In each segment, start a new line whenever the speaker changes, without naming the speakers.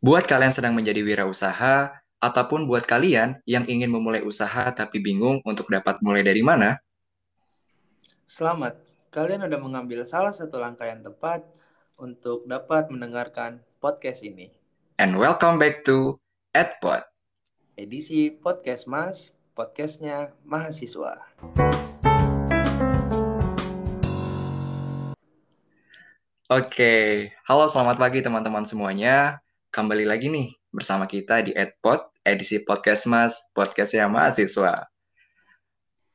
Buat kalian sedang menjadi wirausaha, ataupun buat kalian yang ingin memulai usaha tapi bingung untuk dapat mulai dari mana,
Selamat, kalian sudah mengambil salah satu langkah yang tepat untuk dapat mendengarkan podcast ini.
and welcome back to EdPod.
Edisi Podcast Mas, podcastnya mahasiswa.
Oke, halo selamat pagi teman-teman semuanya. Kembali lagi nih bersama kita di EdPod, edisi podcast Mas, podcastnya mahasiswa.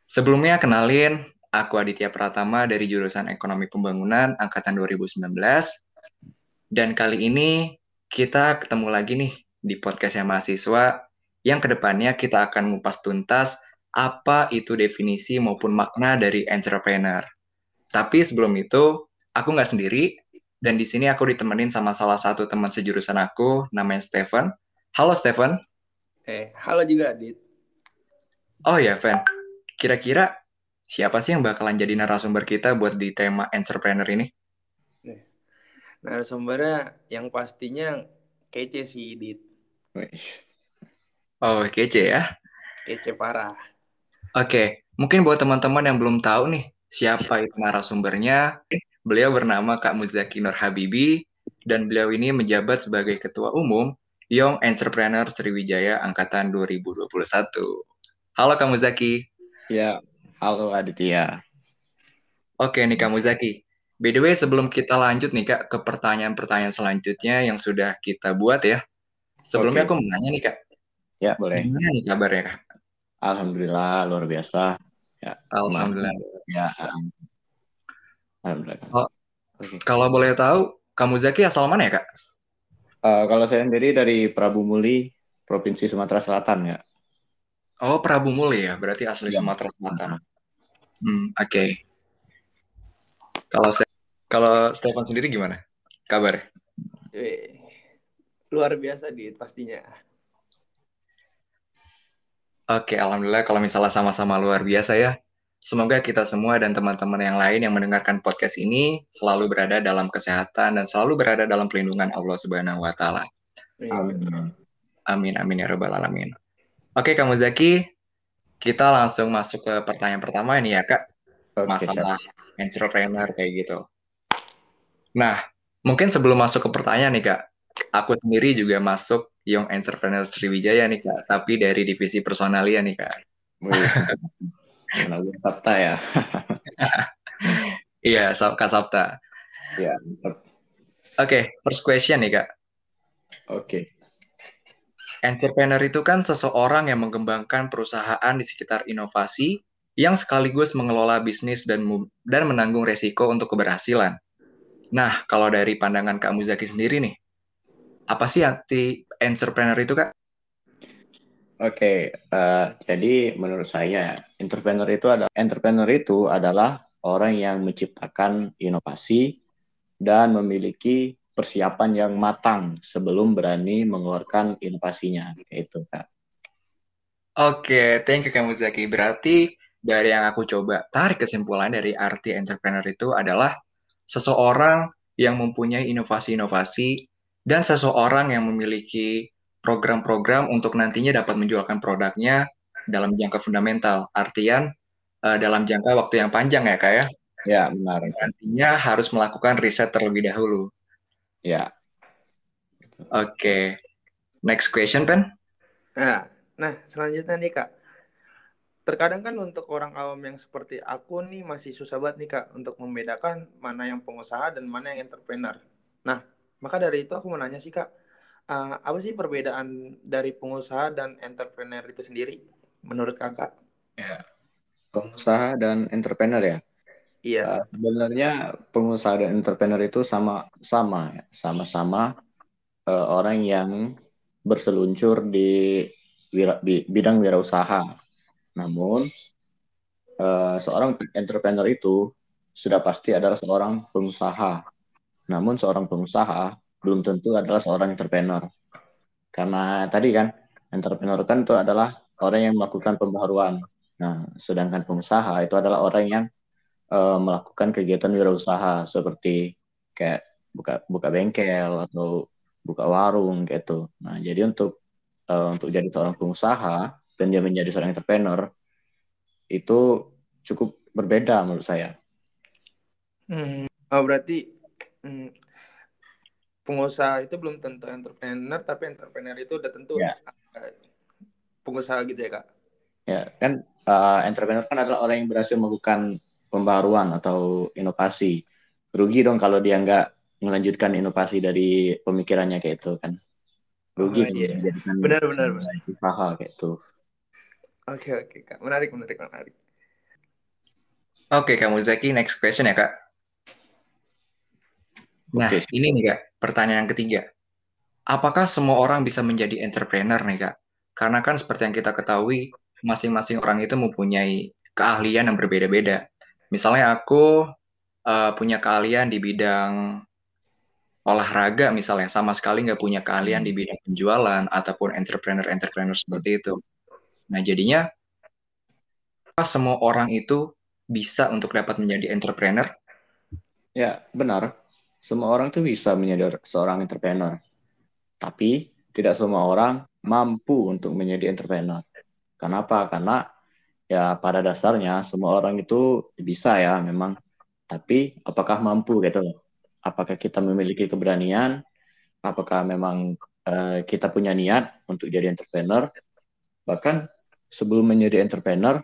Sebelumnya kenalin, aku Aditya Pratama dari jurusan Ekonomi Pembangunan Angkatan 2019. Dan kali ini kita ketemu lagi nih di podcastnya mahasiswa yang ke depannya kita akan ngupas tuntas apa itu definisi maupun makna dari entrepreneur. Tapi sebelum itu, aku nggak sendiri, dan di sini aku ditemenin sama salah satu teman sejurusan aku, namanya Stephen. Halo Stephen.
Eh, halo juga Adit.
Oh ya, Fen. Kira-kira siapa sih yang bakalan jadi narasumber kita buat di tema entrepreneur ini?
Nah, sumbernya yang pastinya kece sih, Dit.
Oh, kece ya.
Kece parah.
Oke, mungkin buat teman-teman yang belum tahu nih, siapa itu narasumbernya, beliau bernama Kak Muzaki Nur Habibi, dan beliau ini menjabat sebagai Ketua Umum Young Entrepreneur Sriwijaya Angkatan 2021. Halo Kak Muzaki.
Ya, halo Aditya.
Oke nih Kak Muzaki. By the way, sebelum kita lanjut nih Kak ke pertanyaan-pertanyaan selanjutnya yang sudah kita buat ya. Sebelumnya
Oke.
aku mau nanya nih Kak,
Ya, boleh.
gimana nih kabarnya Kak?
Alhamdulillah, luar biasa. Ya,
Alhamdulillah.
Ya. Alhamdulillah.
Oh.
Oke.
Kalau boleh tahu, Kak Muzaki asal mana ya Kak?
Eh, kalau saya sendiri dari Prabu Muli, Provinsi Sumatera Selatan ya.
Oh, Prabu Muli ya, berarti asli
Ya.
Sumatera Selatan. Hmm, oke. Kalau saya, kalau Stefan sendiri gimana? Kabar?
Eh, luar biasa, Dit, pastinya.
Oke, alhamdulillah kalau misalnya sama-sama luar biasa ya. Semoga kita semua dan teman-teman yang lain yang mendengarkan podcast ini selalu berada dalam kesehatan dan selalu berada dalam pelindungan Allah Subhanahu wa taala.
Amin.
Amin amin ya rabbal alamin. Oke, Kak Muzaki, kita langsung masuk ke pertanyaan pertama ini ya, Kak. Masalah entrepreneur kayak gitu. Nah, mungkin sebelum masuk ke pertanyaan nih Kak, aku sendiri juga masuk Young Entrepreneur Sriwijaya nih Kak, tapi dari divisi personalia nih Kak.
Kenal gue Sabta ya.
Iya, Kak Sabta.
Ya, mantap.
Oke, first question nih Kak.
Oke.
Entrepreneur itu kan seseorang yang mengembangkan perusahaan di sekitar inovasi yang sekaligus mengelola bisnis dan dan menanggung resiko untuk keberhasilan. Nah, kalau dari pandangan Kak Muzaki sendiri nih, apa sih arti entrepreneur itu Kak?
Oke, eh, jadi menurut saya entrepreneur itu ada entrepreneur itu adalah orang yang menciptakan inovasi dan memiliki persiapan yang matang sebelum berani mengeluarkan inovasinya. Itu Kak.
Oke, thank you Kak Muzaki. Berarti dari yang aku coba tarik kesimpulan dari arti entrepreneur itu adalah seseorang yang mempunyai inovasi-inovasi dan seseorang yang memiliki program-program untuk nantinya dapat menjualkan produknya dalam jangka fundamental. Artian eh, dalam jangka waktu yang panjang ya Kak ya.
Ya, benar.
Nantinya harus melakukan riset terlebih dahulu.
Ya,
Oke. Next question, Pen.
Nah, nah, selanjutnya nih, Kak. Terkadang kan untuk orang awam yang seperti aku nih masih susah banget nih, Kak, untuk membedakan mana yang pengusaha dan mana yang entrepreneur. Nah, maka dari itu aku mau nanya sih, Kak, eh, apa sih perbedaan dari pengusaha dan entrepreneur itu sendiri menurut Kakak?
pengusaha dan entrepreneur ya.
Iya.
Uh, sebenarnya pengusaha dan entrepreneur itu sama sama ya. sama-sama uh, orang yang berseluncur di wira- bi- bidang wirausaha. Namun uh, seorang entrepreneur itu sudah pasti adalah seorang pengusaha. Namun seorang pengusaha belum tentu adalah seorang entrepreneur. Karena tadi kan entrepreneur kan itu adalah orang yang melakukan pembaharuan. Nah, sedangkan pengusaha itu adalah orang yang uh, melakukan kegiatan wirausaha seperti kayak buka buka bengkel atau buka warung gitu. Nah, jadi untuk uh, untuk jadi seorang pengusaha dan dia menjadi seorang entrepreneur itu cukup berbeda menurut saya.
Hmm. Oh, berarti hmm, pengusaha itu belum tentu entrepreneur, tapi entrepreneur itu udah tentu ya. pengusaha gitu ya kak?
Ya kan uh, entrepreneur kan adalah orang yang berhasil melakukan pembaruan atau inovasi. Rugi dong kalau dia nggak melanjutkan inovasi dari pemikirannya kayak itu kan. Rugi oh, iya.
benar benar
usaha kayak itu.
Oke oke kak, menarik menarik menarik.
Oke kamu Zaki, next question ya kak. Nah okay. ini nih kak, pertanyaan ketiga. Apakah semua orang bisa menjadi entrepreneur nih kak? Karena kan seperti yang kita ketahui, masing-masing orang itu mempunyai keahlian yang berbeda-beda. Misalnya aku uh, punya keahlian di bidang olahraga misalnya, sama sekali nggak punya keahlian di bidang penjualan ataupun entrepreneur-entrepreneur seperti itu. Nah jadinya semua orang itu bisa untuk dapat menjadi entrepreneur?
Ya benar, semua orang tuh bisa menjadi seorang entrepreneur. Tapi tidak semua orang mampu untuk menjadi entrepreneur. Kenapa? Karena ya pada dasarnya semua orang itu bisa ya memang. Tapi apakah mampu gitu? Apakah kita memiliki keberanian? Apakah memang uh, kita punya niat untuk jadi entrepreneur? Bahkan sebelum menjadi entrepreneur,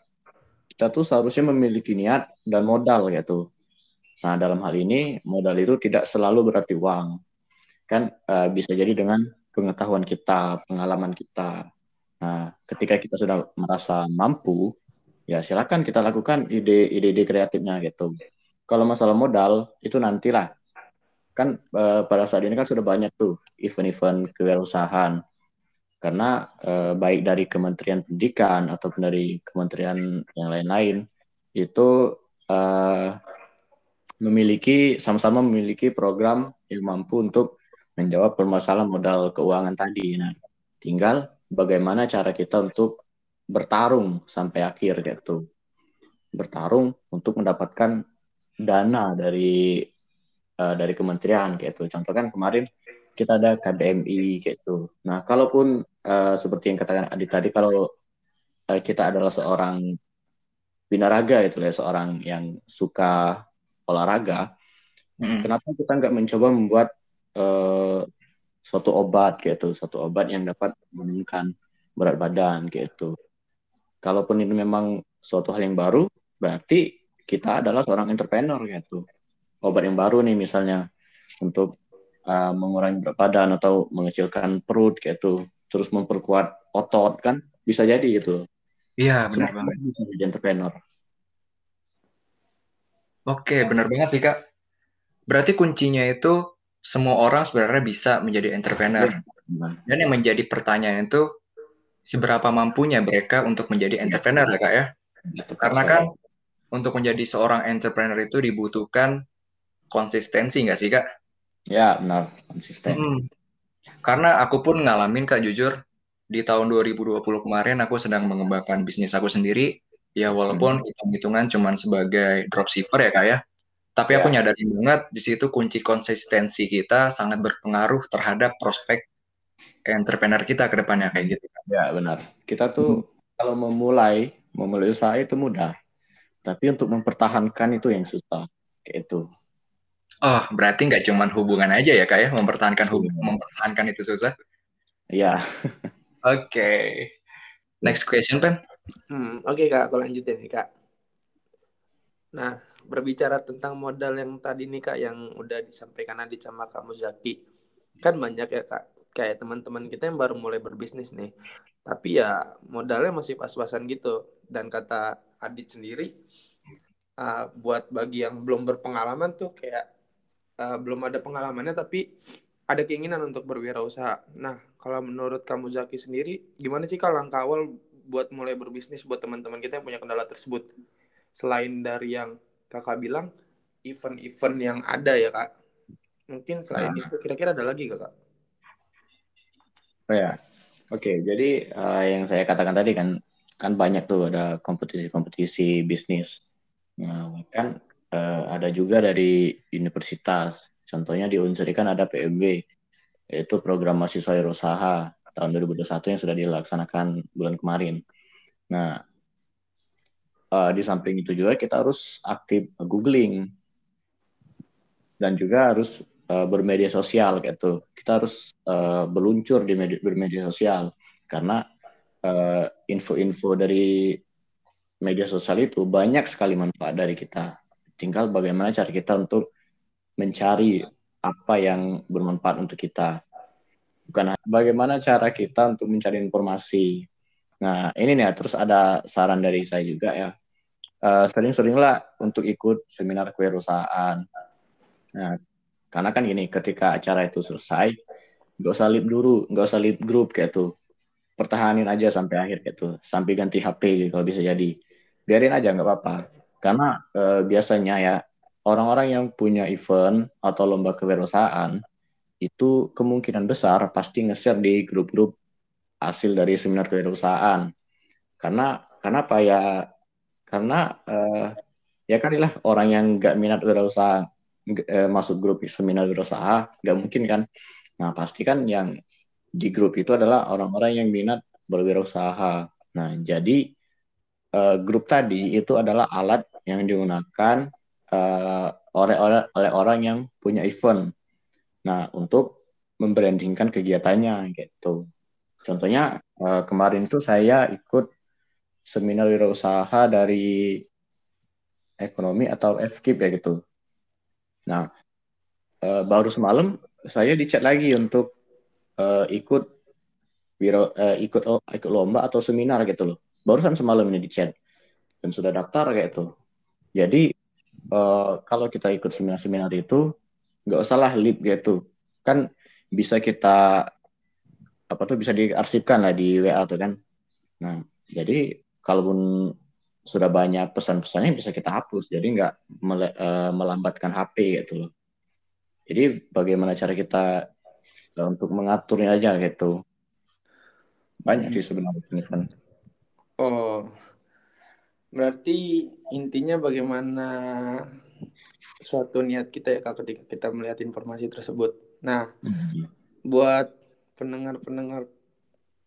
kita tuh seharusnya memiliki niat dan modal gitu. Nah, dalam hal ini modal itu tidak selalu berarti uang. Kan uh, bisa jadi dengan pengetahuan kita, pengalaman kita, Nah, ketika kita sudah merasa mampu, ya silakan kita lakukan ide-ide kreatifnya gitu. Kalau masalah modal itu nantilah. Kan uh, pada saat ini kan sudah banyak tuh event-event kewirausahaan. Karena uh, baik dari Kementerian Pendidikan ataupun dari kementerian yang lain-lain itu uh, memiliki sama-sama memiliki program yang mampu untuk menjawab permasalahan modal keuangan tadi. Nah, tinggal bagaimana cara kita untuk bertarung sampai akhir gitu. Bertarung untuk mendapatkan dana dari uh, dari kementerian gitu. Contoh kan kemarin kita ada KBMI gitu. Nah, kalaupun uh, seperti yang katakan Adi tadi kalau uh, kita adalah seorang binaraga itu ya, seorang yang suka olahraga, hmm. kenapa kita nggak mencoba membuat uh, suatu obat gitu, satu obat yang dapat menurunkan berat badan gitu. Kalaupun ini memang suatu hal yang baru, berarti kita adalah seorang entrepreneur gitu. Obat yang baru nih misalnya untuk uh, mengurangi berat badan atau mengecilkan perut gitu, terus memperkuat otot kan bisa jadi gitu.
Iya, benar banget.
Bisa jadi entrepreneur.
Oke, benar banget sih Kak. Berarti kuncinya itu semua orang sebenarnya bisa menjadi entrepreneur. Ya, Dan yang menjadi pertanyaan itu seberapa mampunya mereka untuk menjadi entrepreneur ya kak ya? Karena kan untuk menjadi seorang entrepreneur itu dibutuhkan konsistensi nggak sih kak?
Ya benar konsisten. Hmm.
Karena aku pun ngalamin kak jujur di tahun 2020 kemarin aku sedang mengembangkan bisnis aku sendiri. Ya walaupun hmm. hitung-hitungan cuma sebagai dropshipper ya kak ya. Tapi aku ya. nyadarin banget di situ kunci konsistensi kita sangat berpengaruh terhadap prospek entrepreneur kita ke depannya kayak gitu.
Ya benar. Kita tuh hmm. kalau memulai memulai usaha itu mudah, tapi untuk mempertahankan itu yang susah kayak itu.
Oh, berarti nggak cuma hubungan aja ya kak ya mempertahankan hubungan, hmm. mempertahankan itu susah?
Iya.
Oke. okay. Next question, Pen.
Hmm, Oke okay, kak, aku lanjutin nih kak. Nah, berbicara tentang modal yang tadi nih kak yang udah disampaikan Adit sama kamu Zaki kan banyak ya kak. Kayak teman-teman kita yang baru mulai berbisnis nih. Tapi ya modalnya masih pas-pasan gitu. Dan kata Adit sendiri uh, buat bagi yang belum berpengalaman tuh kayak uh, belum ada pengalamannya tapi ada keinginan untuk berwirausaha. Nah kalau menurut kamu Zaki sendiri gimana sih kak langkah awal buat mulai berbisnis buat teman-teman kita yang punya kendala tersebut. Selain dari yang kakak bilang event-event yang ada ya kak. Mungkin selain nah. itu kira-kira ada lagi kak?
Oh ya. Oke okay, jadi uh, yang saya katakan tadi kan kan banyak tuh ada kompetisi-kompetisi bisnis. Nah kan uh, ada juga dari universitas. Contohnya di Unsri kan ada PMB yaitu program mahasiswa wirausaha tahun 2021 yang sudah dilaksanakan bulan kemarin. Nah, uh, di samping itu juga kita harus aktif googling dan juga harus uh, bermedia sosial gitu. Kita harus uh, berluncur di media, bermedia sosial karena info-info uh, dari media sosial itu banyak sekali manfaat dari kita. Tinggal bagaimana cara kita untuk mencari apa yang bermanfaat untuk kita. Bukan bagaimana cara kita untuk mencari informasi. Nah, ini nih terus ada saran dari saya juga ya. Uh, sering-seringlah untuk ikut seminar kewirausahaan. Nah, karena kan gini, ketika acara itu selesai, nggak usah lip dulu, nggak usah lip grup kayak tuh. Pertahanin aja sampai akhir kayak tuh, sampai ganti HP kalau bisa jadi. Biarin aja nggak apa-apa. Karena uh, biasanya ya orang-orang yang punya event atau lomba kewirausahaan itu kemungkinan besar pasti nge-share di grup-grup hasil dari seminar kewirausahaan. Karena kenapa ya? Karena uh, ya kan lah orang yang nggak minat wirausaha uh, masuk grup seminar wirausaha nggak mungkin kan. Nah pasti kan yang di grup itu adalah orang-orang yang minat berwirausaha. Nah jadi uh, grup tadi itu adalah alat yang digunakan uh, oleh, oleh oleh orang yang punya event. Nah, untuk membrandingkan kegiatannya gitu. Contohnya uh, kemarin tuh saya ikut seminar wirausaha dari ekonomi atau FKIP ya gitu. Nah, uh, baru semalam saya dicat lagi untuk uh, ikut wiro, ikut ikut lomba atau seminar gitu loh. Barusan semalam ini dicat dan sudah daftar kayak itu. Jadi kalau kita ikut seminar-seminar itu nggak usahlah lip gitu. Kan bisa kita apa tuh bisa diarsipkan lah di WA tuh kan. Nah jadi kalaupun sudah banyak pesan-pesannya bisa kita hapus. Jadi nggak mele, uh, melambatkan HP gitu loh. Jadi bagaimana cara kita uh, untuk mengaturnya aja gitu. Banyak sih sebenarnya event
oh Berarti intinya bagaimana suatu niat kita ya kak ketika kita melihat informasi tersebut. Nah, hmm. buat pendengar-pendengar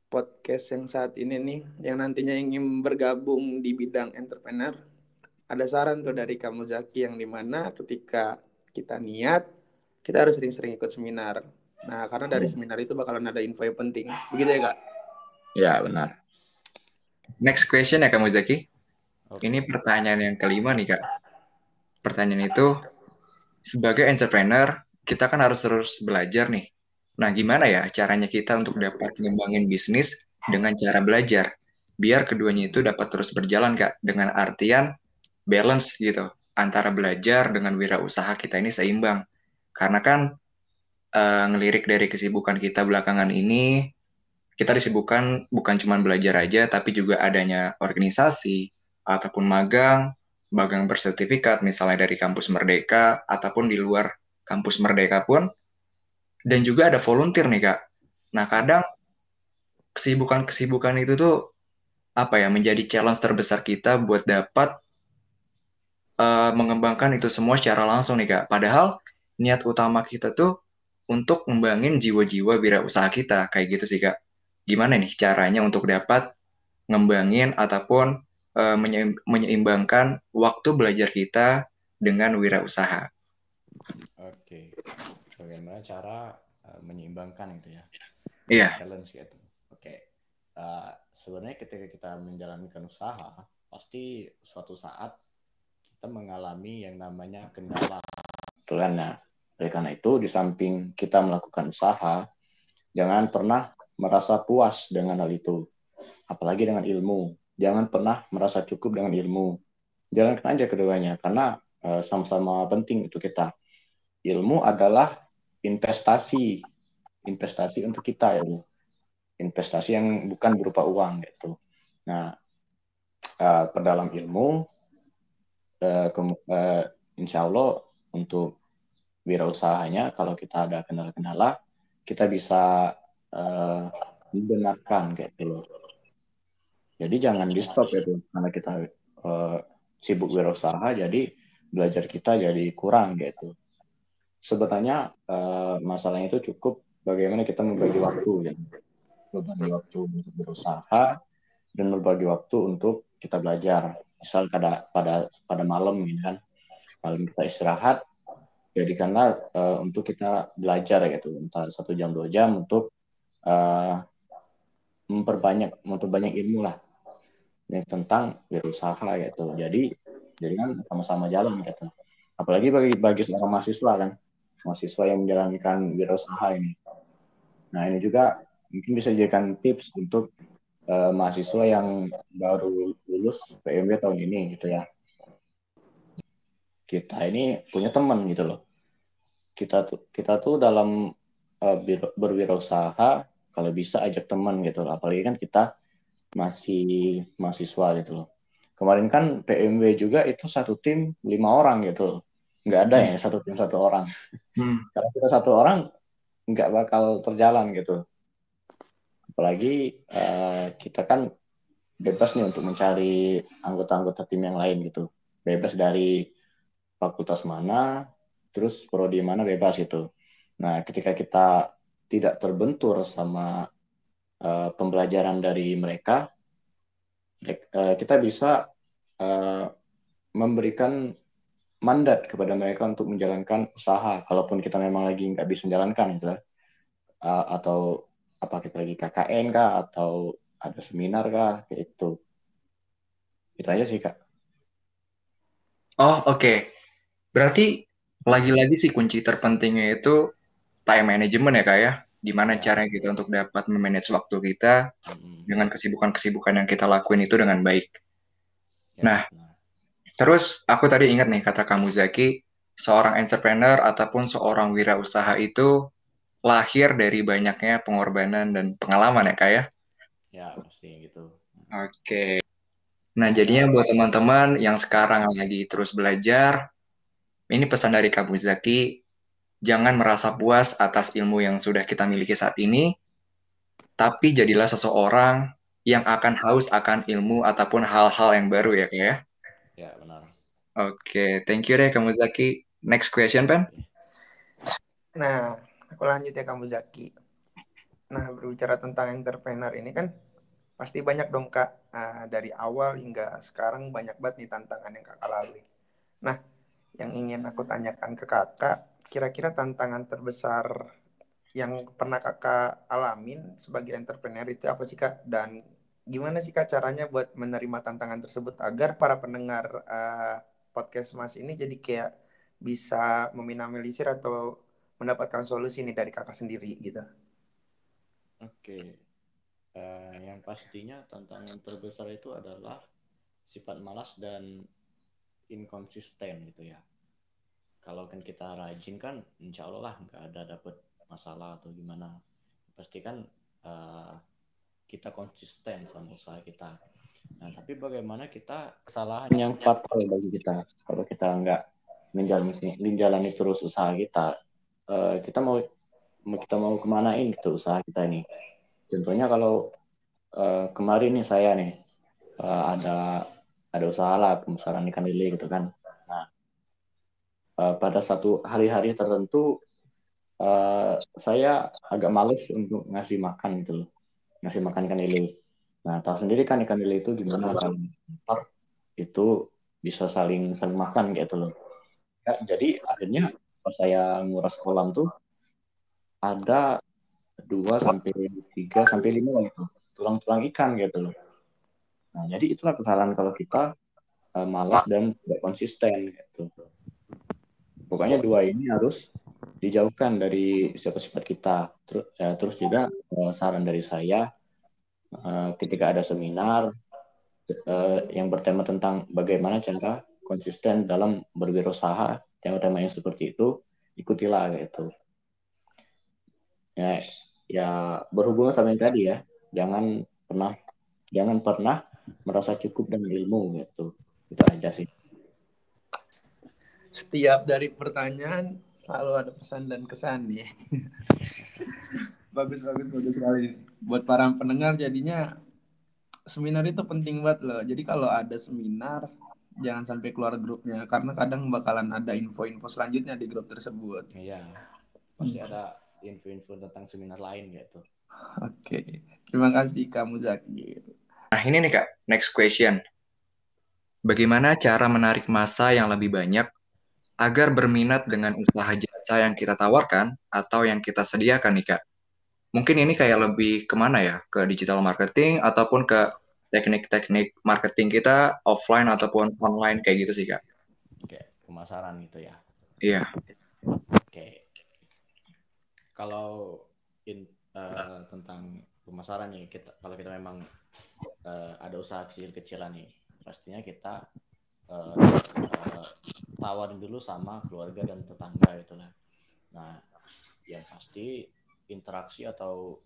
podcast yang saat ini nih, yang nantinya ingin bergabung di bidang entrepreneur, ada saran tuh dari kamu Zaki yang di mana ketika kita niat, kita harus sering-sering ikut seminar. Nah, karena dari hmm. seminar itu bakalan ada info yang penting. Begitu ya kak?
Ya, benar.
Next question ya kamu Zaki. Okay. Ini pertanyaan yang kelima nih Kak. Pertanyaan itu, sebagai entrepreneur, kita kan harus terus belajar nih. Nah, gimana ya caranya kita untuk dapat ngembangin bisnis dengan cara belajar? Biar keduanya itu dapat terus berjalan, Kak. Dengan artian balance gitu. Antara belajar dengan wirausaha kita ini seimbang. Karena kan uh, ngelirik dari kesibukan kita belakangan ini, kita disibukkan bukan cuma belajar aja, tapi juga adanya organisasi, ataupun magang, magang bersertifikat misalnya dari kampus Merdeka ataupun di luar kampus Merdeka pun dan juga ada volunteer nih Kak. Nah, kadang kesibukan-kesibukan itu tuh apa ya menjadi challenge terbesar kita buat dapat uh, mengembangkan itu semua secara langsung nih Kak. Padahal niat utama kita tuh untuk ngembangin jiwa-jiwa usaha kita kayak gitu sih Kak. Gimana nih caranya untuk dapat ngembangin ataupun uh, menyeimbangkan waktu belajar kita dengan wirausaha.
Oke, bagaimana cara uh, menyeimbangkan itu ya?
Iya.
Balance gitu. Oke, uh, sebenarnya ketika kita menjalankan usaha, pasti suatu saat kita mengalami yang namanya kendala. Karena oleh karena itu, di samping kita melakukan usaha, jangan pernah merasa puas dengan hal itu, apalagi dengan ilmu jangan pernah merasa cukup dengan ilmu. Jalankan aja keduanya karena eh, sama-sama penting untuk kita. Ilmu adalah investasi, investasi untuk kita ya, investasi yang bukan berupa uang gitu. Nah, uh, perdalam ilmu, uh, uh, insya Allah untuk wirausahanya kalau kita ada kendala-kendala, kita bisa uh, membenarkan gitu loh jadi jangan di stop ya tuh karena kita uh, sibuk berusaha jadi belajar kita jadi kurang gitu. Sebetulnya uh, masalahnya itu cukup bagaimana kita membagi waktu ya. Membagi waktu untuk berusaha dan membagi waktu untuk kita belajar. Misal pada pada pada malam gitu kan. Malam kita istirahat jadikanlah uh, untuk kita belajar gitu. Entah satu jam dua jam untuk uh, memperbanyak memperbanyak ilmu lah. Yang tentang berusaha gitu. Jadi jadi kan sama-sama jalan gitu. Apalagi bagi bagi seorang mahasiswa kan. Mahasiswa yang menjalankan wirausaha ini. Nah ini juga mungkin bisa dijadikan tips untuk uh, mahasiswa yang baru lulus PMB tahun ini gitu ya. Kita ini punya teman gitu loh. Kita tuh kita tuh dalam uh, berwirausaha kalau bisa ajak teman gitu loh. Apalagi kan kita masih mahasiswa gitu loh. Kemarin kan PMW juga itu satu tim lima orang gitu loh. Nggak ada ya satu tim satu orang. Hmm. Kalau kita satu orang nggak bakal terjalan gitu. Apalagi uh, kita kan bebas nih untuk mencari anggota-anggota tim yang lain gitu. Bebas dari fakultas mana, terus prodi mana bebas itu. Nah, ketika kita tidak terbentur sama uh, pembelajaran dari mereka, uh, kita bisa uh, memberikan mandat kepada mereka untuk menjalankan usaha, kalaupun kita memang lagi nggak bisa menjalankan gitu, uh, atau apa kita lagi KKN kah, atau ada seminar kah, kayak itu. Itu aja sih kak.
Oh oke. Okay. Berarti lagi-lagi sih kunci terpentingnya itu time management ya kak ya. Gimana ya. caranya kita untuk dapat memanage waktu kita hmm. dengan kesibukan-kesibukan yang kita lakuin itu dengan baik. Ya, nah, terus aku tadi ingat nih kata kamu Zaki, seorang entrepreneur ataupun seorang wirausaha itu lahir dari banyaknya pengorbanan dan pengalaman ya kak ya.
Ya, pasti gitu.
Oke. Nah, jadinya buat teman-teman yang sekarang lagi terus belajar, ini pesan dari Kak Zaki, jangan merasa puas atas ilmu yang sudah kita miliki saat ini, tapi jadilah seseorang yang akan haus akan ilmu ataupun hal-hal yang baru ya ya?
Ya, benar.
Oke, okay. thank you deh Kamu Zaki. Next question, Pen.
Nah, aku lanjut ya Kamu Zaki. Nah, berbicara tentang entrepreneur ini kan pasti banyak dong Kak, uh, dari awal hingga sekarang banyak banget nih tantangan yang Kakak lalui. Nah, yang ingin aku tanyakan ke kakak, kira-kira tantangan terbesar yang pernah kakak alamin sebagai entrepreneur itu apa sih kak? Dan gimana sih kak caranya buat menerima tantangan tersebut agar para pendengar uh, podcast mas ini jadi kayak bisa meminimalisir atau mendapatkan solusi nih dari kakak sendiri gitu?
Oke, uh, yang pastinya tantangan terbesar itu adalah sifat malas dan inkonsisten gitu ya kalau kan kita rajin kan insya Allah lah nggak ada dapat masalah atau gimana. Pasti kan uh, kita konsisten sama usaha kita. Nah tapi bagaimana kita kesalahan yang fatal bagi kita? Kalau kita nggak menjalani menjalani terus usaha kita uh, kita mau kita mau kemanain gitu usaha kita ini? Contohnya kalau uh, kemarin nih saya nih uh, ada ada usaha lah pemasaran ikan lele gitu kan uh, pada satu hari-hari tertentu uh, saya agak males untuk ngasih makan gitu loh. Ngasih makan ikan lele. Nah tahu sendiri kan ikan lele itu gimana kan? Itu bisa saling saling makan gitu loh. Ya, jadi akhirnya pas saya nguras kolam tuh ada dua sampai tiga sampai lima gitu tulang-tulang ikan gitu loh. Nah, jadi itulah kesalahan kalau kita uh, malas dan tidak konsisten gitu. Pokoknya dua ini harus dijauhkan dari sifat-sifat kita. Terus, ya, terus juga uh, saran dari saya uh, ketika ada seminar yang bertema tentang bagaimana cara konsisten dalam berwirausaha, tema-tema yang seperti itu ikutilah gitu. Ya, ya berhubungan sama yang tadi ya, jangan pernah jangan pernah merasa cukup dengan ilmu gitu itu aja sih
setiap dari pertanyaan selalu ada pesan dan kesan nih bagus bagus bagus sekali buat para pendengar jadinya seminar itu penting banget loh jadi kalau ada seminar jangan sampai keluar grupnya karena kadang bakalan ada info-info selanjutnya di grup tersebut
iya pasti hmm. ada info-info tentang seminar lain gitu.
Oke, terima kasih kamu Zaki.
Nah ini nih kak, next question. Bagaimana cara menarik masa yang lebih banyak agar berminat dengan usaha jasa yang kita tawarkan atau yang kita sediakan nih kak? Mungkin ini kayak lebih ke mana ya? Ke digital marketing ataupun ke teknik-teknik marketing kita offline ataupun online kayak gitu sih kak?
Oke, pemasaran gitu ya.
Iya.
Oke. Kalau in, uh, tentang pemasaran nih, kita kalau kita memang uh, ada usaha kecil-kecilan nih, pastinya kita uh, tawarin dulu sama keluarga dan tetangga gitu lah. Nah, yang pasti interaksi atau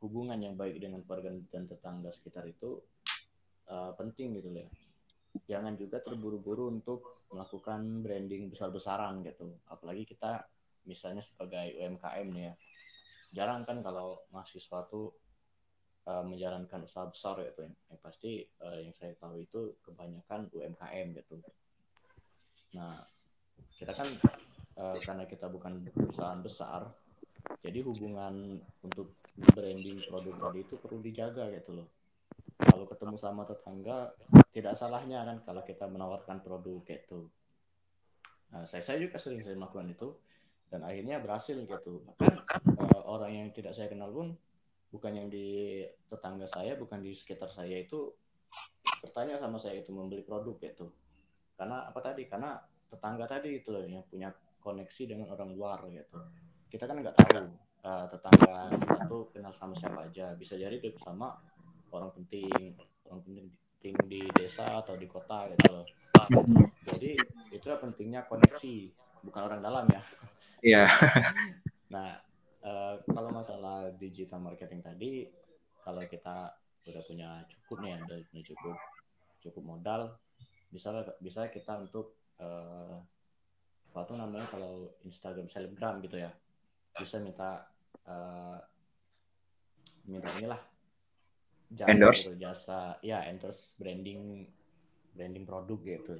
hubungan yang baik dengan keluarga dan tetangga sekitar itu uh, penting gitu ya. Jangan juga terburu-buru untuk melakukan branding besar-besaran gitu. Apalagi kita misalnya sebagai UMKM nih ya jarang kan kalau mahasiswa tuh uh, menjalankan usaha besar gitu. Yang, yang pasti uh, yang saya tahu itu kebanyakan UMKM gitu. Nah kita kan uh, karena kita bukan perusahaan besar jadi hubungan untuk branding produk tadi itu perlu dijaga gitu loh. Kalau ketemu sama tetangga tidak salahnya kan kalau kita menawarkan produk gitu. Nah, saya saya juga sering saya melakukan itu dan akhirnya berhasil gitu. Orang yang tidak saya kenal pun bukan yang di tetangga saya bukan di sekitar saya itu bertanya sama saya itu membeli produk gitu karena apa tadi? Karena tetangga tadi itu loh yang punya koneksi dengan orang luar gitu. Kita kan nggak tahu uh, tetangga kita tuh kenal sama siapa aja. Bisa jadi dia sama orang penting orang penting di desa atau di kota gitu loh. Jadi itu pentingnya koneksi bukan orang dalam ya.
Iya.
nah, uh, kalau masalah digital marketing tadi, kalau kita udah punya cukup nih, udah punya cukup cukup modal, bisa bisa kita untuk uh, apa tuh namanya kalau Instagram selebgram gitu ya, bisa minta uh, minta inilah
jasa endorse.
Gitu, jasa ya endorse branding branding produk gitu.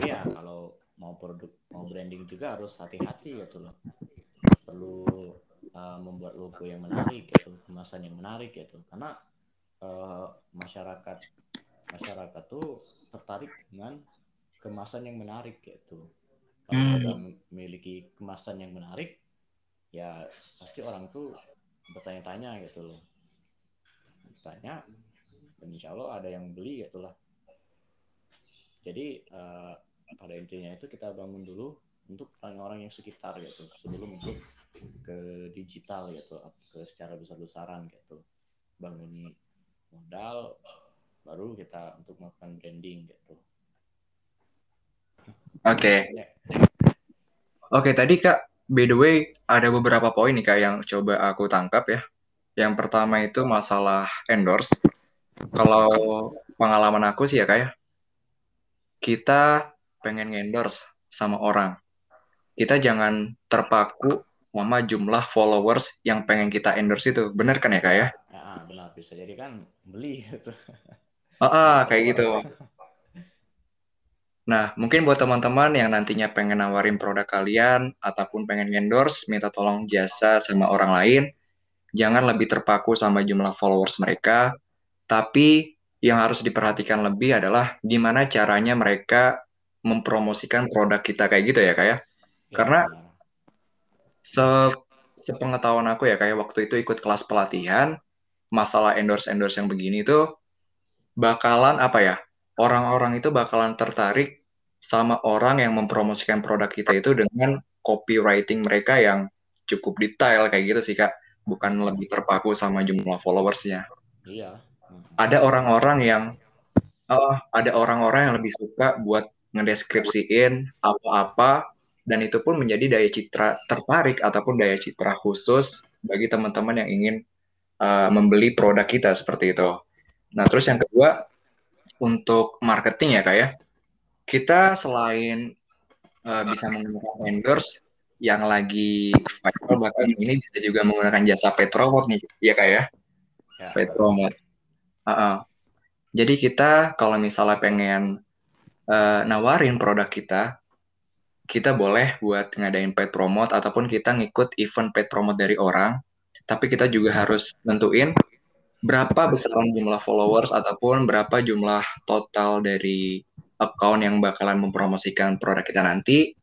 Iya kalau mau produk mau branding juga harus hati-hati gitu loh perlu uh, membuat logo yang menarik gitu kemasan yang menarik gitu. Karena uh, masyarakat masyarakat tuh tertarik dengan kemasan yang menarik gitu. Kalau hmm. udah memiliki kemasan yang menarik ya pasti orang tuh bertanya-tanya gitu loh. Bertanya dan insya Allah ada yang beli gitu lah. Jadi uh, pada intinya itu kita bangun dulu untuk orang-orang yang sekitar gitu. Sebelum untuk ke digital gitu. Ke secara besar-besaran gitu. Bangun modal baru kita untuk melakukan branding gitu.
Oke. Okay. Ya. oke okay, tadi kak by the way ada beberapa poin nih kak yang coba aku tangkap ya. Yang pertama itu masalah endorse. Kalau pengalaman aku sih ya kak ya kita pengen endorse sama orang, kita jangan terpaku sama jumlah followers yang pengen kita endorse itu. Bener kan ya kak ya?
Ya, benar. Bisa jadi kan beli gitu.
Ah, ah kayak gitu. Nah, mungkin buat teman-teman yang nantinya pengen nawarin produk kalian ataupun pengen endorse, minta tolong jasa sama orang lain, jangan lebih terpaku sama jumlah followers mereka, tapi yang harus diperhatikan lebih adalah gimana caranya mereka mempromosikan produk kita kayak gitu ya kayak ya? ya, karena se sepengetahuan aku ya kayak waktu itu ikut kelas pelatihan masalah endorse endorse yang begini itu bakalan apa ya orang-orang itu bakalan tertarik sama orang yang mempromosikan produk kita itu dengan copywriting mereka yang cukup detail kayak gitu sih kak. Bukan lebih terpaku sama jumlah followersnya.
Iya.
Ada orang-orang yang oh, ada orang-orang yang lebih suka buat ngedeskripsiin apa-apa dan itu pun menjadi daya citra tertarik ataupun daya citra khusus bagi teman-teman yang ingin uh, membeli produk kita seperti itu. Nah, terus yang kedua untuk marketing ya kak ya, kita selain uh, bisa menggunakan endorse yang lagi viral bahkan ini bisa juga menggunakan jasa Petromot nih, ya kak ya, ya Petromot. Uh -uh. Jadi kita kalau misalnya pengen uh, nawarin produk kita, kita boleh buat ngadain paid promote ataupun kita ngikut event paid promote dari orang, tapi kita juga harus nentuin berapa besaran jumlah followers ataupun berapa jumlah total dari account yang bakalan mempromosikan produk kita nanti.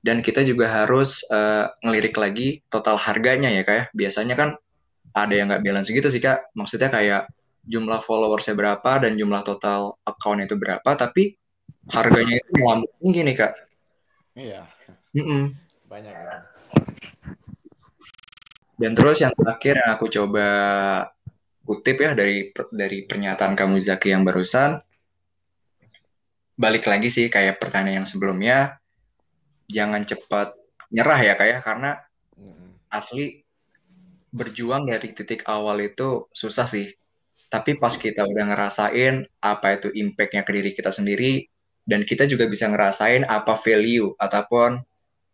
Dan kita juga harus uh, ngelirik lagi total harganya ya kayak. Ya. Biasanya kan ada yang nggak balance gitu sih kak. Maksudnya kayak jumlah followersnya berapa dan jumlah total account itu berapa, tapi harganya itu melambung tinggi nih kak.
Iya.
Mm -mm.
Banyak ya.
Dan terus yang terakhir yang aku coba kutip ya dari dari pernyataan kamu Zaki yang barusan, balik lagi sih kayak pertanyaan yang sebelumnya, jangan cepat nyerah ya kayak ya. karena asli berjuang dari titik awal itu susah sih. Tapi pas kita udah ngerasain apa itu impactnya ke diri kita sendiri, dan kita juga bisa ngerasain apa value ataupun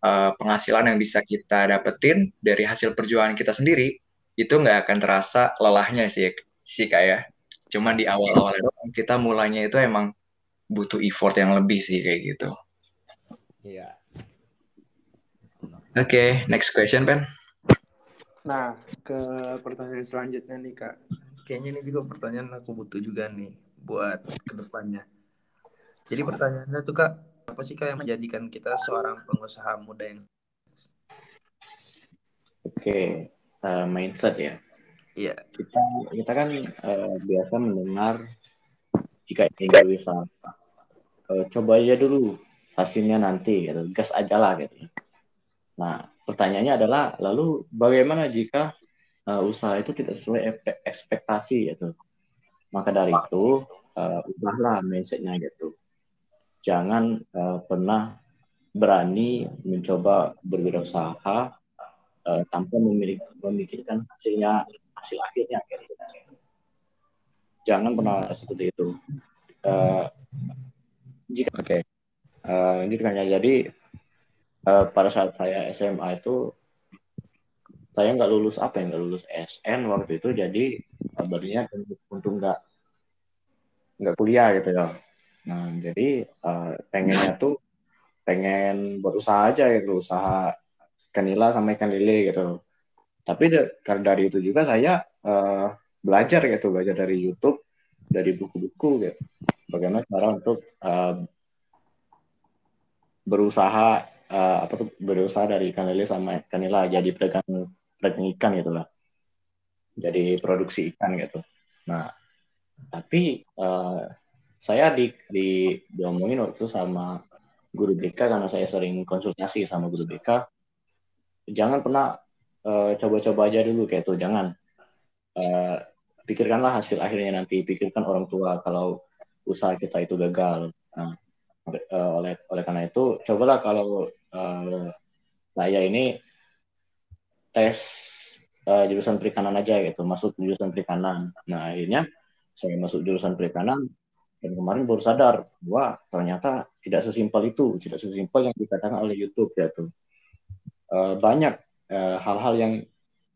uh, penghasilan yang bisa kita dapetin dari hasil perjuangan kita sendiri itu nggak akan terasa lelahnya sih sih kayak ya. cuman di awal-awal itu kita mulainya itu emang butuh effort yang lebih sih kayak gitu.
Iya.
Oke, okay, next question Pen.
Nah, ke pertanyaan selanjutnya nih Kak. Kayaknya ini juga pertanyaan aku butuh juga nih buat ke depannya. Jadi pertanyaannya tuh kak, apa sih kak yang menjadikan kita seorang pengusaha muda yang?
Oke, uh, mindset ya.
Iya.
Kita kita kan uh, biasa mendengar jika ingin berwisata, uh, coba aja dulu hasilnya nanti, gitu. gas aja lah gitu. Nah, pertanyaannya adalah lalu bagaimana jika uh, usaha itu tidak sesuai ekspektasi gitu? Maka dari itu uh, ubahlah mindsetnya gitu jangan uh, pernah berani mencoba berwirausaha uh, tanpa memiliki, memikirkan hasilnya hasil akhirnya jangan pernah seperti itu. Uh, jika oke. okay. uh, jadi uh, pada saat saya SMA itu saya nggak lulus apa yang nggak lulus SN waktu itu. Jadi kabarnya untuk nggak nggak kuliah gitu ya Nah, jadi uh, pengennya tuh pengen berusaha aja gitu, usaha kanila sama ikan lele gitu. Tapi karena dari itu juga saya uh, belajar gitu, belajar dari YouTube, dari buku-buku gitu. Bagaimana cara untuk uh, berusaha uh, apa tuh berusaha dari ikan lele sama ikan nila jadi pedagang pedagang ikan gitu lah. Jadi produksi ikan gitu. Nah, tapi uh, saya di, di diomongin waktu sama guru BK karena saya sering konsultasi sama guru BK jangan pernah uh, coba-coba aja dulu kayak itu jangan. Uh, pikirkanlah hasil akhirnya nanti pikirkan orang tua kalau usaha kita itu gagal. Nah uh, oleh oleh karena itu cobalah kalau uh, saya ini tes uh, jurusan perikanan aja gitu masuk jurusan perikanan. Nah akhirnya saya masuk jurusan perikanan dan kemarin baru sadar bahwa ternyata tidak sesimpel itu, tidak sesimpel yang dikatakan oleh YouTube ya tuh. E, banyak eh, hal-hal e, yang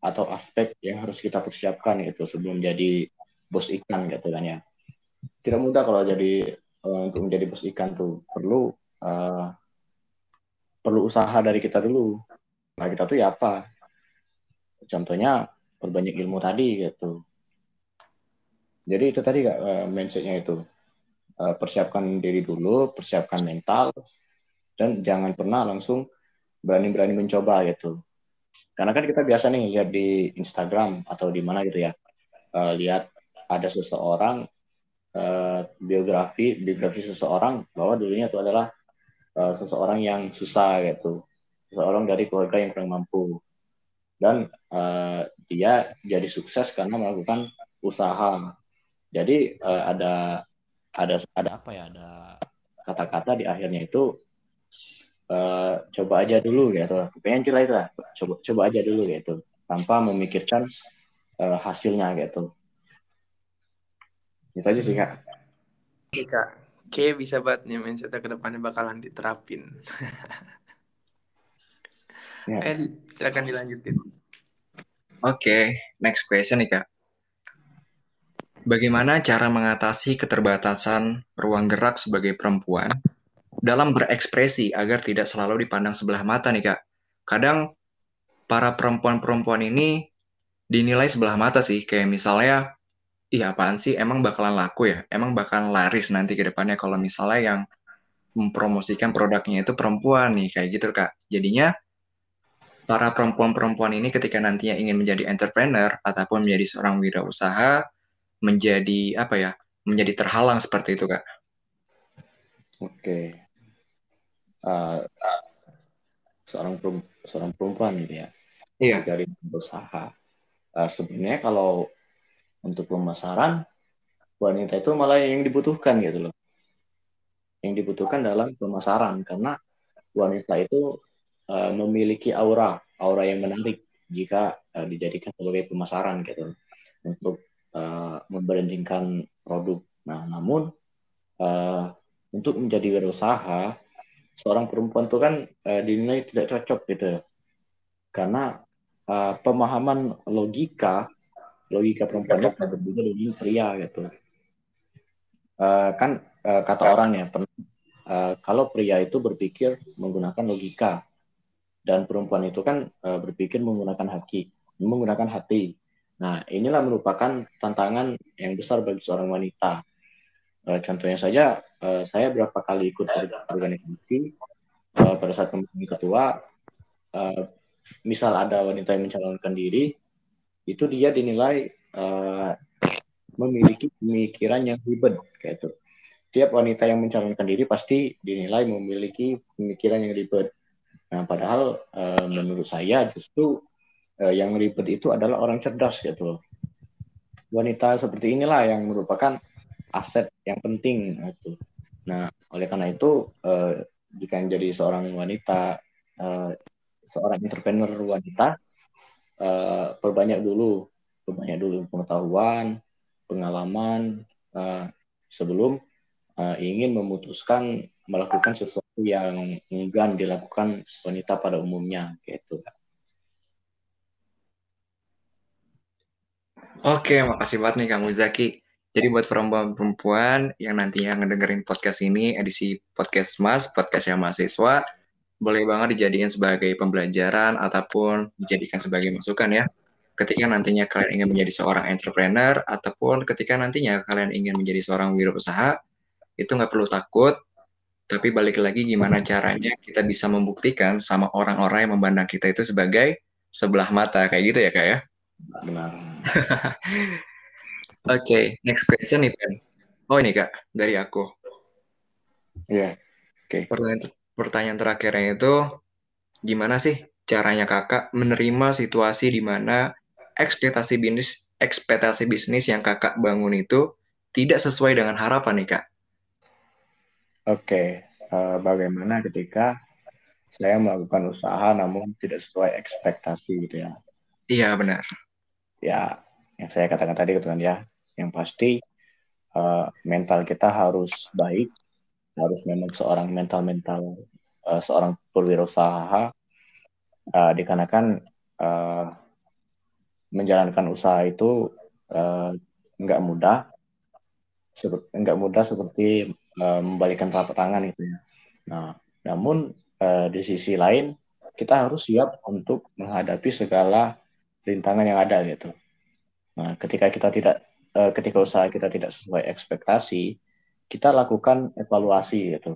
atau aspek yang harus kita persiapkan gitu sebelum jadi bos ikan gitu kan ya. Tidak mudah kalau jadi e, untuk menjadi bos ikan tuh perlu e, perlu usaha dari kita dulu. Nah kita tuh ya apa? Contohnya perbanyak ilmu tadi gitu. Jadi itu tadi gak uh, mindsetnya itu Eh, persiapkan diri dulu, persiapkan mental, dan jangan pernah langsung berani-berani mencoba gitu. Karena kan kita biasa nih lihat di Instagram atau di mana gitu ya, uh, lihat ada seseorang uh, biografi biografi seseorang bahwa dulunya itu adalah uh, seseorang yang susah gitu, seseorang dari keluarga yang kurang mampu, dan uh, dia jadi sukses karena melakukan usaha. Jadi uh, ada ada ada apa ya? Ada kata-kata di akhirnya itu uh, coba aja dulu gitu. Pengen celah itu lah. Coba coba aja dulu gitu. Tanpa memikirkan uh, hasilnya gitu. Itu aja sih kak.
Oke kak. Oke bisa banget nih mindset ke depannya bakalan diterapin. Ya. eh silakan dilanjutin. Oke
okay, next question nih kak Bagaimana cara mengatasi keterbatasan ruang gerak sebagai perempuan dalam berekspresi agar tidak selalu dipandang sebelah mata nih kak. Kadang para perempuan-perempuan ini dinilai sebelah mata sih, kayak misalnya, iya apaan sih, emang bakalan laku ya, emang bakalan laris nanti ke depannya kalau misalnya yang mempromosikan produknya itu perempuan nih, kayak gitu kak. Jadinya para perempuan-perempuan ini ketika nantinya ingin menjadi entrepreneur ataupun menjadi seorang wirausaha menjadi apa ya menjadi terhalang seperti itu kak.
Oke. Uh, uh, seorang seorang perempuan gitu ya.
Iya.
Dari usaha. Uh, sebenarnya kalau untuk pemasaran wanita itu malah yang dibutuhkan gitu loh. Yang dibutuhkan dalam pemasaran karena wanita itu uh, memiliki aura, aura yang menarik jika uh, dijadikan sebagai pemasaran gitu untuk uh, membrandingkan produk. Nah, namun uh, untuk menjadi wirausaha, seorang perempuan itu kan uh, dinilai tidak cocok gitu, karena uh, pemahaman logika logika perempuan itu berbeda dengan pria gitu. Uh, kan uh, kata orang ya, uh, kalau pria itu berpikir menggunakan logika, dan perempuan itu kan uh, berpikir menggunakan hati, menggunakan hati. Nah, inilah merupakan tantangan yang besar bagi seorang wanita. Uh, contohnya saja, uh, saya berapa kali ikut organisasi uh, pada saat pemilihan ketua, uh, misal ada wanita yang mencalonkan diri, itu dia dinilai uh, memiliki pemikiran yang ribet, kayak itu. Setiap wanita yang mencalonkan diri pasti dinilai memiliki pemikiran yang ribet Nah, padahal uh, menurut saya justru yang ribet itu adalah orang cerdas gitu Wanita seperti inilah yang merupakan aset yang penting gitu. Nah, oleh karena itu uh, jika menjadi seorang wanita uh, seorang entrepreneur wanita uh, perbanyak dulu perbanyak dulu pengetahuan, pengalaman uh, sebelum uh, ingin memutuskan melakukan sesuatu yang enggan dilakukan wanita pada umumnya gitu.
Oke, makasih banget nih kamu Zaki. Jadi buat perempuan-perempuan yang nantinya ngedengerin podcast ini, edisi podcast Mas, podcast yang mahasiswa, boleh banget dijadikan sebagai pembelajaran ataupun dijadikan sebagai masukan ya. Ketika nantinya kalian ingin menjadi seorang entrepreneur ataupun ketika nantinya kalian ingin menjadi seorang wirausaha, itu nggak perlu takut, tapi balik lagi gimana caranya kita bisa membuktikan sama orang-orang yang memandang kita itu sebagai sebelah mata kayak gitu ya kak ya?
Benar.
Oke, okay, next question nih Ben. Oh ini kak dari aku.
Iya. Yeah. Oke. Okay.
Pertanyaan, pertanyaan terakhirnya itu gimana sih caranya kakak menerima situasi di mana ekspektasi bisnis ekspektasi bisnis yang kakak bangun itu tidak sesuai dengan harapan nih kak?
Oke, uh, bagaimana ketika saya melakukan usaha namun tidak sesuai ekspektasi gitu ya?
Iya benar.
Ya, yang saya katakan tadi gitu ya, yang pasti uh, mental kita harus baik, harus memang seorang mental-mental uh, seorang perwirausaha uh, dikarenakan uh, menjalankan usaha itu uh, nggak mudah, nggak mudah seperti uh, membalikan telapak tangan itu ya. Nah, namun uh, di sisi lain kita harus siap untuk menghadapi segala rintangan yang ada gitu. Nah, ketika kita tidak uh, ketika usaha kita tidak sesuai ekspektasi, kita lakukan evaluasi gitu.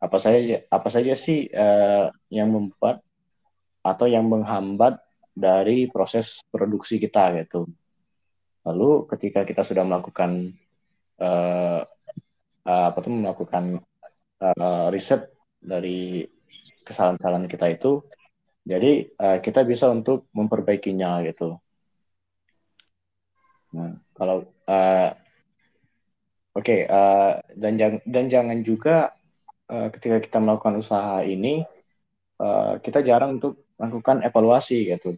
Apa saja apa saja sih uh, yang membuat atau yang menghambat dari proses produksi kita gitu. Lalu ketika kita sudah melakukan uh, uh, apa tuh melakukan uh, riset dari kesalahan-kesalahan kita itu jadi uh, kita bisa untuk memperbaikinya gitu. Nah kalau uh, oke okay, uh, dan jang, dan jangan juga uh, ketika kita melakukan usaha ini uh, kita jarang untuk melakukan evaluasi gitu.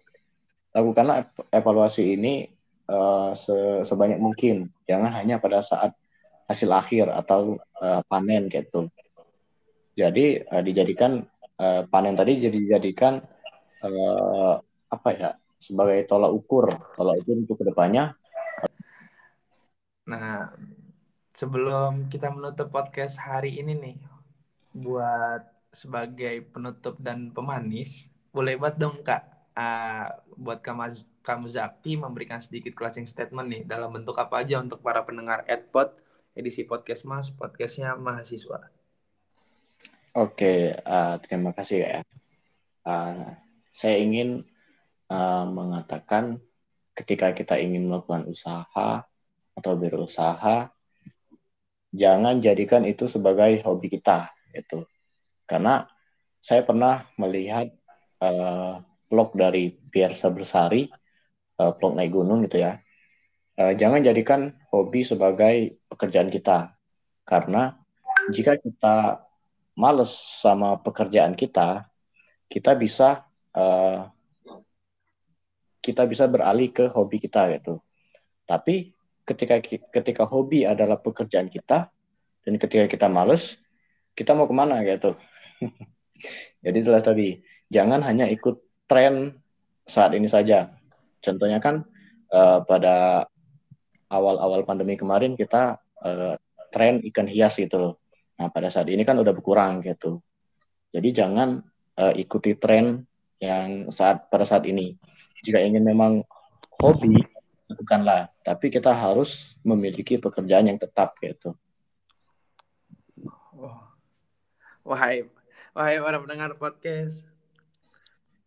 Lakukanlah evaluasi ini uh, sebanyak mungkin. Jangan hanya pada saat hasil akhir atau uh, panen gitu. Jadi uh, dijadikan uh, panen tadi jadi dijadikan uh, apa ya sebagai tolak ukur, tolak ukur untuk ke depannya.
Nah, sebelum kita menutup podcast hari ini nih, buat sebagai penutup dan pemanis, boleh buat dong Kak, uh, buat kamu kamu Zaki memberikan sedikit closing statement nih dalam bentuk apa aja untuk para pendengar Edpod edisi podcast Mas, podcastnya mahasiswa.
Oke, uh, terima kasih ya. Uh, saya ingin uh, mengatakan ketika kita ingin melakukan usaha atau berusaha, jangan jadikan itu sebagai hobi kita, itu. Karena saya pernah melihat uh, vlog dari Pierre Bersari, uh, vlog naik gunung gitu ya. Jangan jadikan hobi sebagai pekerjaan kita, karena jika kita males sama pekerjaan kita, kita bisa uh, kita bisa beralih ke hobi kita gitu. Tapi ketika ketika hobi adalah pekerjaan kita dan ketika kita males kita mau ke mana gitu. Jadi jelas tadi jangan hanya ikut tren saat ini saja. Contohnya kan uh, pada awal-awal pandemi kemarin kita uh, tren ikan hias gitu loh nah pada saat ini kan udah berkurang gitu jadi jangan uh, ikuti tren yang saat pada saat ini jika ingin memang hobi lakukanlah. Tapi kita harus memiliki pekerjaan yang tetap gitu.
Wahai, wahai para pendengar podcast,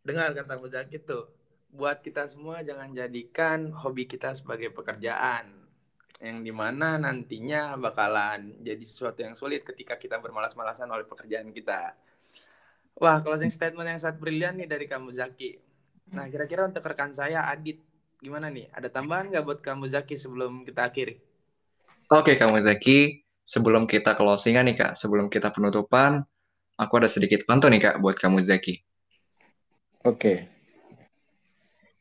dengar kata Muzaki tuh. Buat kita semua jangan jadikan hobi kita sebagai pekerjaan yang di mana nantinya bakalan jadi sesuatu yang sulit ketika kita bermalas-malasan oleh pekerjaan kita. Wah, closing statement yang sangat brilian nih dari kamu Zaki. Nah, kira-kira untuk rekan saya Adit gimana nih? Ada tambahan nggak buat kamu Zaki sebelum kita akhiri?
Oke kamu Zaki, sebelum kita closingan nih kak, sebelum kita penutupan, aku ada sedikit pantun nih kak buat kamu Zaki.
Oke.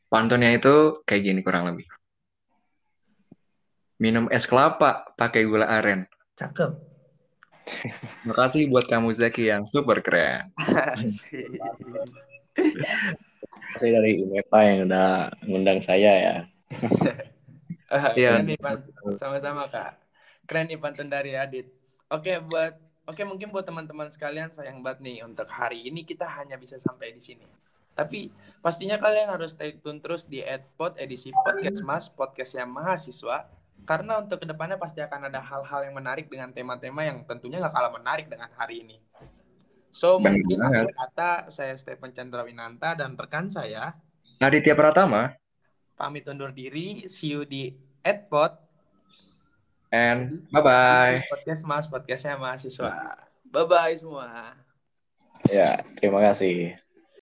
Pantunnya itu kayak gini kurang lebih. Minum es kelapa pakai gula aren.
Cakep.
Makasih buat kamu Zaki yang super keren.
kasih dari IMEPA yang udah ngundang saya ya.
Iya. sama-sama kak. Keren nih pantun dari Adit. Oke buat Oke mungkin buat teman-teman sekalian sayang banget nih untuk hari ini kita hanya bisa sampai di sini. Tapi pastinya kalian harus stay tune terus di Edpod edisi podcast Mas, podcastnya mahasiswa. Karena untuk ke depannya pasti akan ada hal-hal yang menarik dengan tema-tema yang tentunya gak kalah menarik dengan hari ini. So, mungkin akhir kata saya Stephen Chandra Winanta dan rekan saya
Aditya Pratama
pamit undur diri. See you di Edpod.
And bye-bye.
Podcast Mas, podcastnya mahasiswa. Bye-bye semua.
Ya, terima kasih.